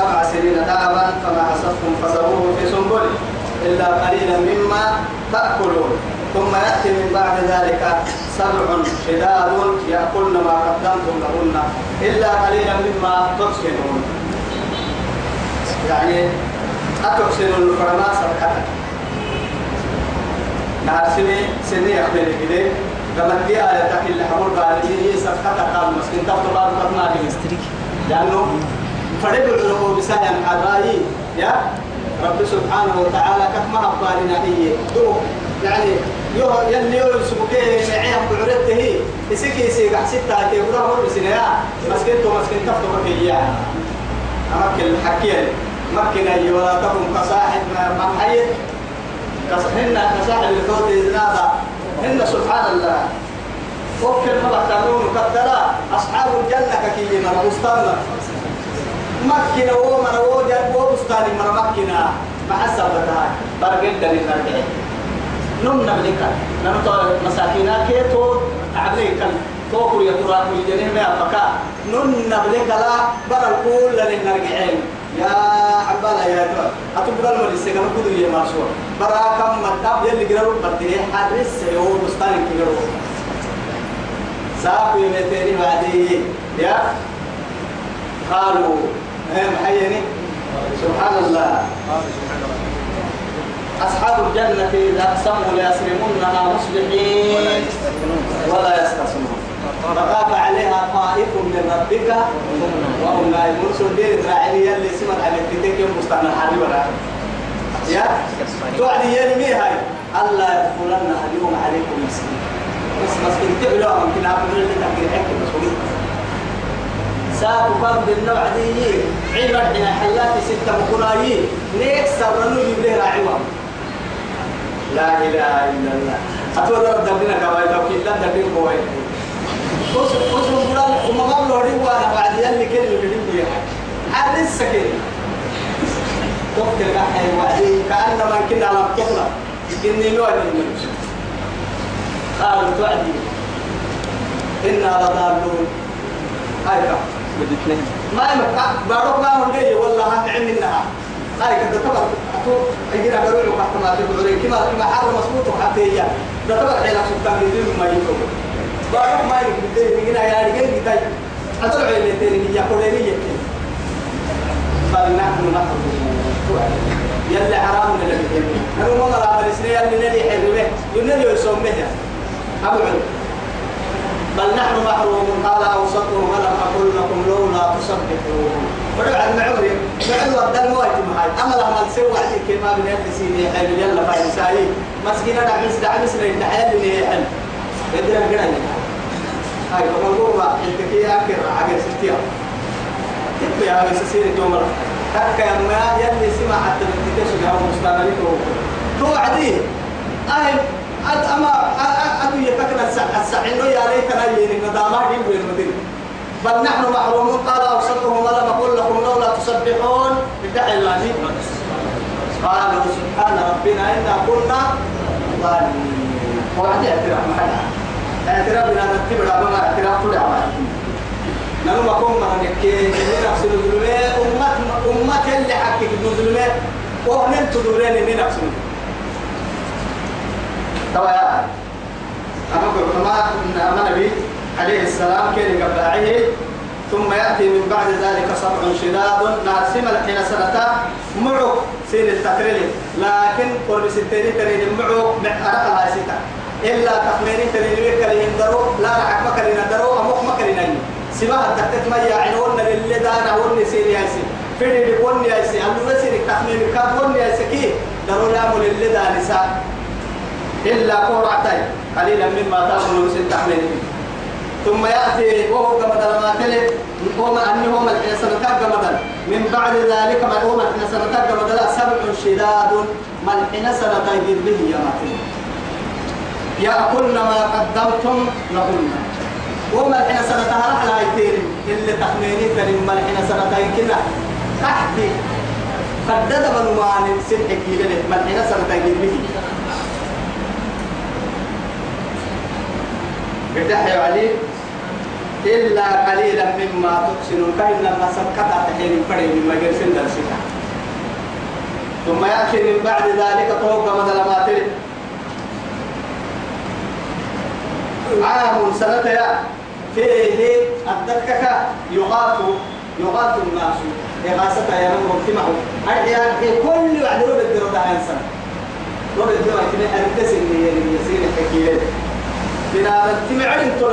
سبع سنين دابا فما حصدتم فذروه في سنبله إلا قليلا مما تأكلون. ثم يأتي من بعد ذلك سبع شداد يأكلن ما قدمتم لهن إلا قليلا مما تحسنون. يعني أتحسنوا الفرما سبحانه نهار سنة سنة يقبل كده قامت دي آية تحكي اللي حمول قال لي سبحانه قال مسكين تفتو قال قرنا لأنه فرد له بسهل حرائي يا رب سبحانه وتعالى كما أبالنا هي يعني يو يلي يو سبكيه معيهم بعرته يسكي يسيق ستة كيف راه مر سنة مسكين تو مسكين تفتو بكيا أمكن الحكي مكن أي ولا تكن كصاحب ما حيث هن كصاحب الكوت إذنابا. هن سبحان الله. وكل ما بتعلمون مقدرة أصحاب الجنة كي من بستان مكنا ومن وجد وبستان من مكنا مع السبتها برجل دليل نرجع نم نبلك نم مساكينا كيتو تعبليك توكل يتراك الجنين ما أبكى نم نبلك لا بر الكل للنرجعين يا عبالا يا تو. أتبقى المري سكان كدو يا مارسو برا كم مدب يلي قرروا بدي حرس يو بستان كيرو ساقي متيني بعدي. يا؟ قالوا هم حيني؟ سبحان الله. أصحاب الجنة إذا أقسموا ليسرمونها مصبحين ولا يستثنون فطاف عليها طائف من ربك وهم نائمون سندين راعي اللي سمع على الكتاب يوم مستعمل الحالي ولا؟ يا؟ توعدي يلي مي هاي. الله يدخلنها اليوم عليكم مسكين. بس مسكين. تبلوا ممكن أقول لك تحكي ساب فرد النوع دي عبر حين حلات ستة مكنايين نكسر رنو يبليه راعيوه لا إله إلا الله أتوقع ربنا كواي توكيل لا تبين كواي وش مقول وما قبل هري وأنا بعد يلي كل اللي بدي عاد السكين تفكر كحي وعدي كأنما كنا على الطفلة إني نوع قالوا توعدي إنا لضالون هاي كم ما يمكن بارك ما هو جاي. والله هنعم منها. هاي كده أتو أجينا قالوا له حتى ما تقولين كما كما حرم مسموط حتى هي. ده طبعا حيلا سلطان. يدير ما يكون بارك ما يمكن يجينا يا رجال كده أتو عيلة تاني كلنا يكين بل نحن نحن يلا حرام من اللي أنا ما نرى السنة يلي نلي حلوة ينلي يسميه أبو عمر بل نحن محرومون قال أوسطهم ألم أقول لولا تسبحون فرجع المعوري معوري الدم واجب هاي. أما لما نسوي عليك كما من سيدي حلو يلا فاين ساي مسكينة دعمس دعمس لين حل اللي حل. يدري الجنة هاي كما نقول أنت كي أكر عقل ستيا كيف يا هاي سير تومر تك يا ما يلي سمع حتى بتكشف يا مستقبلك توعديه أهل أما أدو يفكر السعين يا ليتنا يني ندامة دين بين مدين بل نحن محرومون قال أوسطهم ولم أقول لكم لولا تسبحون. بدعي الله. قالوا سبحان ربنا إنا كنا ظالمين. وعدي اعتراف محلها. اعتراف بنا نتبع ما اعتراف عمل نحن مقوم من نكي نفس الظلمة؟ أمة اللي حكي الظلمة. وهم تدورين من نفس توا يا أما كما أما نبي. عليه السلام كان قبعيه ثم يأتي من بعد ذلك سبع شداد ناسم الحين سنة معه سين التقرير. لكن قرب ستين ترين معرق لها ستة. إلا تخميني ترين ويكالين درو لا رحك مكالين درو أموك مكالين سماها التكتت ما يعنون للي دانا وني سيري ياسي فيدي وني ياسي ألو نسيري تخميني كاب وني ياسي كي درو يامو للي دانسا إلا قرعتين قليلا مما تأكلون ست حملين ثم يأتي وهو كما لما تلت هو أنه هم الحسنة كما من بعد ذلك ما هو الحسنة كما سبع شداد ما الحسنة تجد به يا ماتين يأكلن ما قدمتم لهن. وما الحسنة هرح لا يتين اللي تخميني كريم ما الحسنة كنا تحت قدد من مان سنحك يلي ما الحسنة تجد به. بدح يا علي إلا قليلا مما تحسنون كأن لما سكت تحين فريد مما يرسل درسك ثم يأتي من بعد ذلك ما تري عام سنة يا. فيه الدكك يغاث يغاث الناس. إغاثة يا من مجتمعه أحيانا كل واحد يقول الدرو ده إنسان يقول الدرو كنا أنتسن لي يسير حكيلة بنا نجتمع علم طول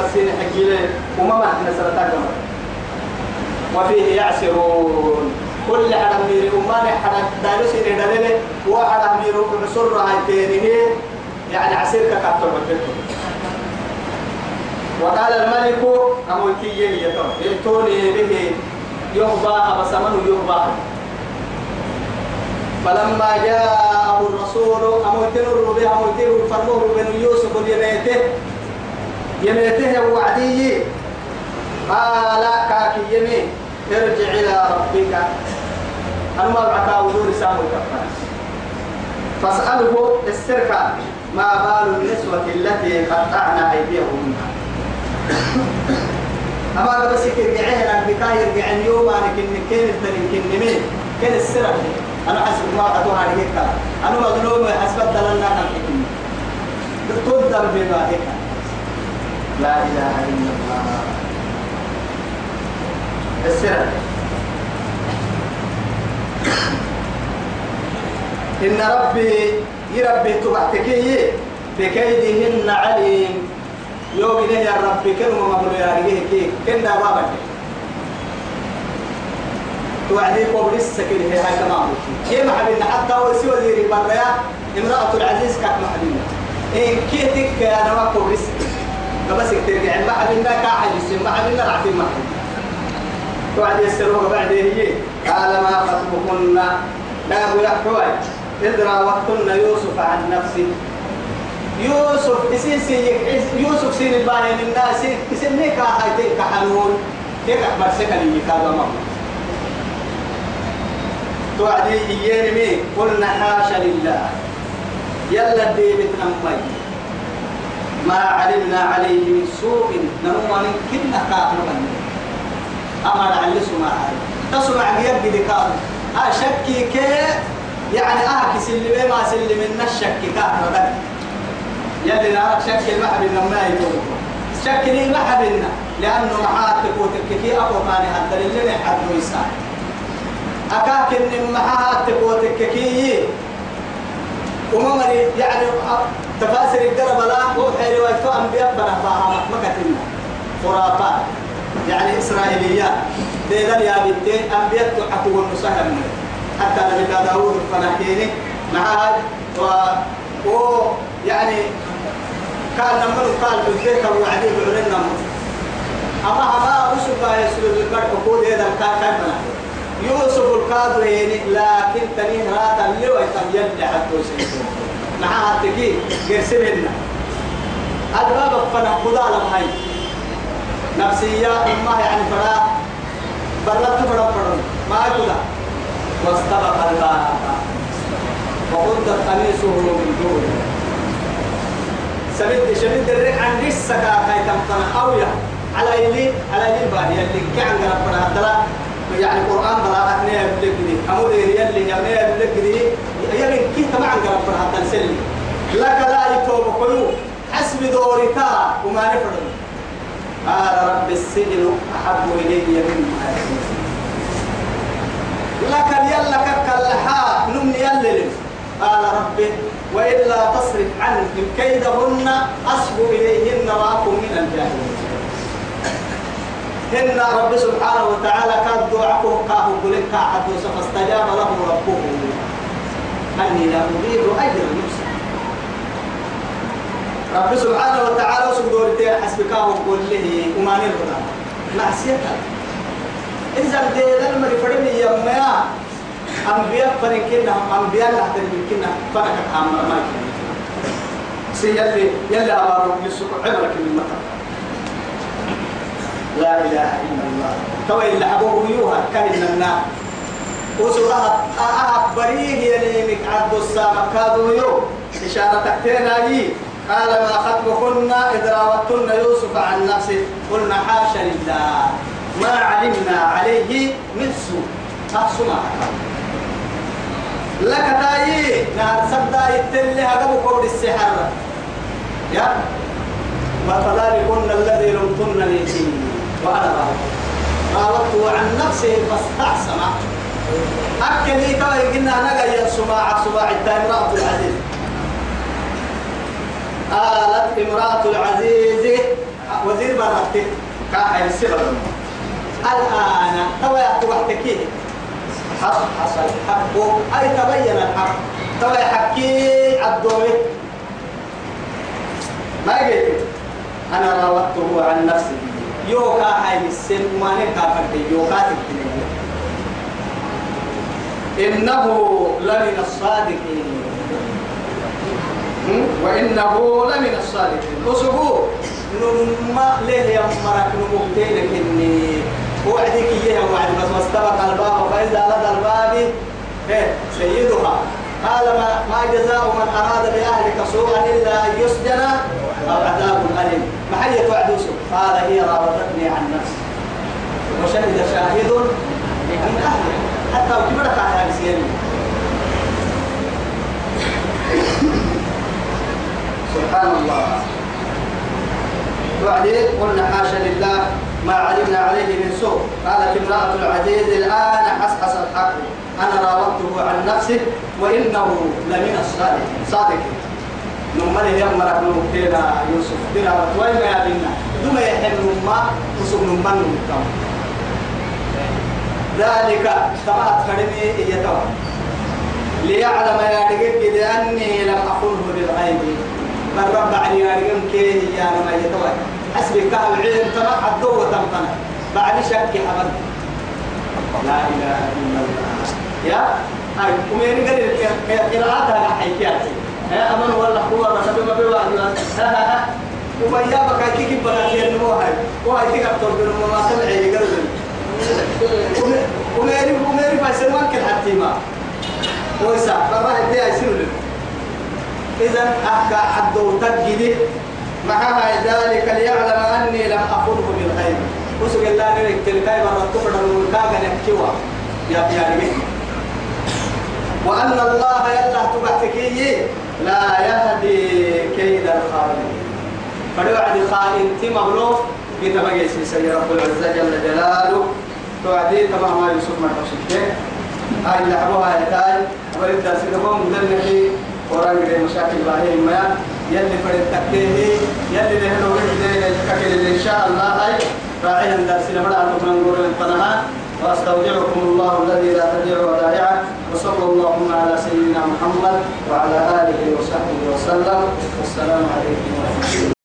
الدلك كدينا سنة سين حكيلة وما ما عندنا سنة تاكم وفيه يعسرون. كل حدا ميري أمان حدا دارس إدلله وحدا ميرو بسر هاي يعني عسير كاتب بتكتب وقال الملك أموتي يتو ائتوني به يهبى بسمن يهبى فلما جاءه الرسول أموتين الربي أموتين فرموه بن يوسف يميته يميته وعدي قال كاكي يمي ارجع إلى ربك. أنا ما بعك وزور سامو فاسأله السرقة ما بال النسوة التي قطعنا أيديهن أما بس يرجعين بكاي يرجع اليوم أنا كن كين التنين كن مين؟ كين السرق أنا حسب ما قطوها هيك أنا مظلوم حسب دلنا حكم تقدم بما هيك لا إله إلا الله. السرق إن ربي يربي تبعتكي بكيدهن عليم يوم إليه يا ربي كلمة مبلو يا رجيه كي كنا بابك توعدي قبل السكين هي هاي تمام كي محبنا حتى هو سوى ذي بريا امرأة العزيز كانت محبنا إن كي تك أنا ما قبل السكين بس ترجع محبنا كاحد السن محبنا رعتين محبنا توعدي السروق بعد هي؟ قال ما خطبكن؟ لا أبو يحكوي إذ راوتن يوسف عن نفسه. يوسف اسين سي يوسف سين الباهي من الناس. اسين ميكا هايتين كحنون كيف أحمد سكني كذا ما توعدي إياني مي قلنا حاشا لله. يلا دي بتنمي. ما علمنا عليه من سوء. نمو من كنا كافر من أمر على سمع تسمع يد دكار أشكي كيف يعني أهكس اللي ما سلم من الشك كافر نارك شكل ما حبنا ما يتوب شكل ما حبنا لأنه محاتك وتككي أبو ماني حتى اللي حد ويسان أكاك إن محاتك وتككي وممري يعني تفاسر القرب لا هو حيري ويتو أنبياء بنا باها مكتنا خرافات يعني إسرائيليات دينا يا بنتين أنبياء تحكوا المسهل حتى نبي داود الفنحيني معها و و يعني كان نمر قال بالذيك وعدي بعلنا أما أما أشوف يسلو البرك وقود هذا الكاكا يوسف القادرين لكن تنين راتا اللي ويتم يلي حتى سيكون معها تكي قرسلنا الباب فنا خدا لهاي نفسية إما يعني فلا بلغت فلا فلا ما كذا واستبق الباب. وقد قميصه من دون سمد شمد الريح عن لسه كاي تمتنا أويا على يلي على يلي باهي اللي كان ربنا هدلا يعني القرآن أثناء يبلغ دي أمور يلي يبني يبلغ دي يلي كي تبع ربنا هدلا سلي لك لا يتوب كيو حسب دورك وما نفرد. قال رب السجن أحب إلي مما لك يلا كاللحاء نمني يلي قال ربي وإلا تصرف عنهم كيدهن أصب إليهن وأكن من الجاهلين. إن رب سبحانه وتعالى كان دعاءه كاه قلن كاحد فاستجاب له ربه. أني لا أريد أجر المحسن رب سبحانه وتعالى سبحانه وتعالى حسبك وقل له أمان الهدى معصيتك إذا دينا المرفرين يما أنبياء فرنكنا أنبياء لا تربكنا فرقت عام ما يلي. يلي أبارو يسوق عبرك من مكة لا إله إلا الله. تو إلا أبوه كان النار. وسورة أهب بريه يلي مك عبد السامة كادو يو إشارة تكتين لي قال ما خطبكن إذ راوتن يوسف عن نفسه. قلنا حاشا لله. ما علمنا عليه من سوء. أحسن لك تاي نار سبدا يتلي هذا قول السحر. يا؟ وفذلكن الذي لمتنني فيه وأنا راودته عن نفسه فاستعصم لي كما يقولنا أنا جاي سماع سماع امرأة العزيز. قالت امرأة العزيز وزير برتك كاحل السبب الآن توا وحدك حق حصل حقه أي تبين الحق؟ توا حكي عبدوي ما قلت أنا راودته عن نفسي. يوكا هاي السن ما نكافر يوكا تكتنين إنه لمن الصادقين. وإنه لمن الصادقين. وسبو نما ليه يا مرك نمكتينك إني؟ وعدك إياها وعد بس واستبق الباب فإذا لدى الباب إيه سيدها. قال ما, ما جزاء من أراد بأهلك سوءا إلا أن يسجن. أو عذاب أليم ما حي توعدوس قال هي راودتني عن نفسي. وشهد شاهد من أهله حتى وكبرك على سيري سبحان الله. وبعدين قلنا حاشا لله ما علمنا عليه من سوء. قالت امرأة العزيز الآن حسحس الحق. أنا راودته عن نفسه وإنه لمن الصادقين. صادقين. نمر يوم مرك نمكينا يوسف. ترى وين ما يبينا دوما يحل ما وسوق نمان نمكام ذلك كما أتكلمي يتوى ليعلم يا رجل أني لم أخنه بالغيب. من رب علي يا رجل كيه يا ما يتوى حسبك كهل علم تما حدو وتمتنا بعد شك حبل لا إله إلا الله. يا؟ هاي ومين قال قراءتها حيكياتي يا أمن ولا هو رسول ما بيوعد وما يابك هاي كيف بقى كير نمو هاي. وهاي كيف أبطل بنمو ما سمعي يقرب وميري وميري بس ما كل حتى ما. ويسا برا هدي يصير إذا أحكى عدو تجدي مع ذلك ليعلم أني لم أخنه بالغيب. وسق الله نريك تلقاي مرة تفرد الملكاغا نكتوا يا بياري وأن الله يلا تبعتكي لا يهدي كيد الخائن فلوعد الخائن تمغلو بتبقى سيسي رب العزة جل جلاله. توعدي تبع ما يوسف ما تشكي هاي لعبوها يتاي ورد سيدهم مدلنكي وران غير مشاكل باهي ما يلي فرد تكيه يلي له لو كاكل إن شاء الله. هاي راعينا درسنا بدا من نقول القناه وأستودعكم الله الذي لا تضيع ودائعة. وصلى اللهم على سيدنا محمد وعلى آله وصحبه وسلم. والسلام عليكم ورحمة الله.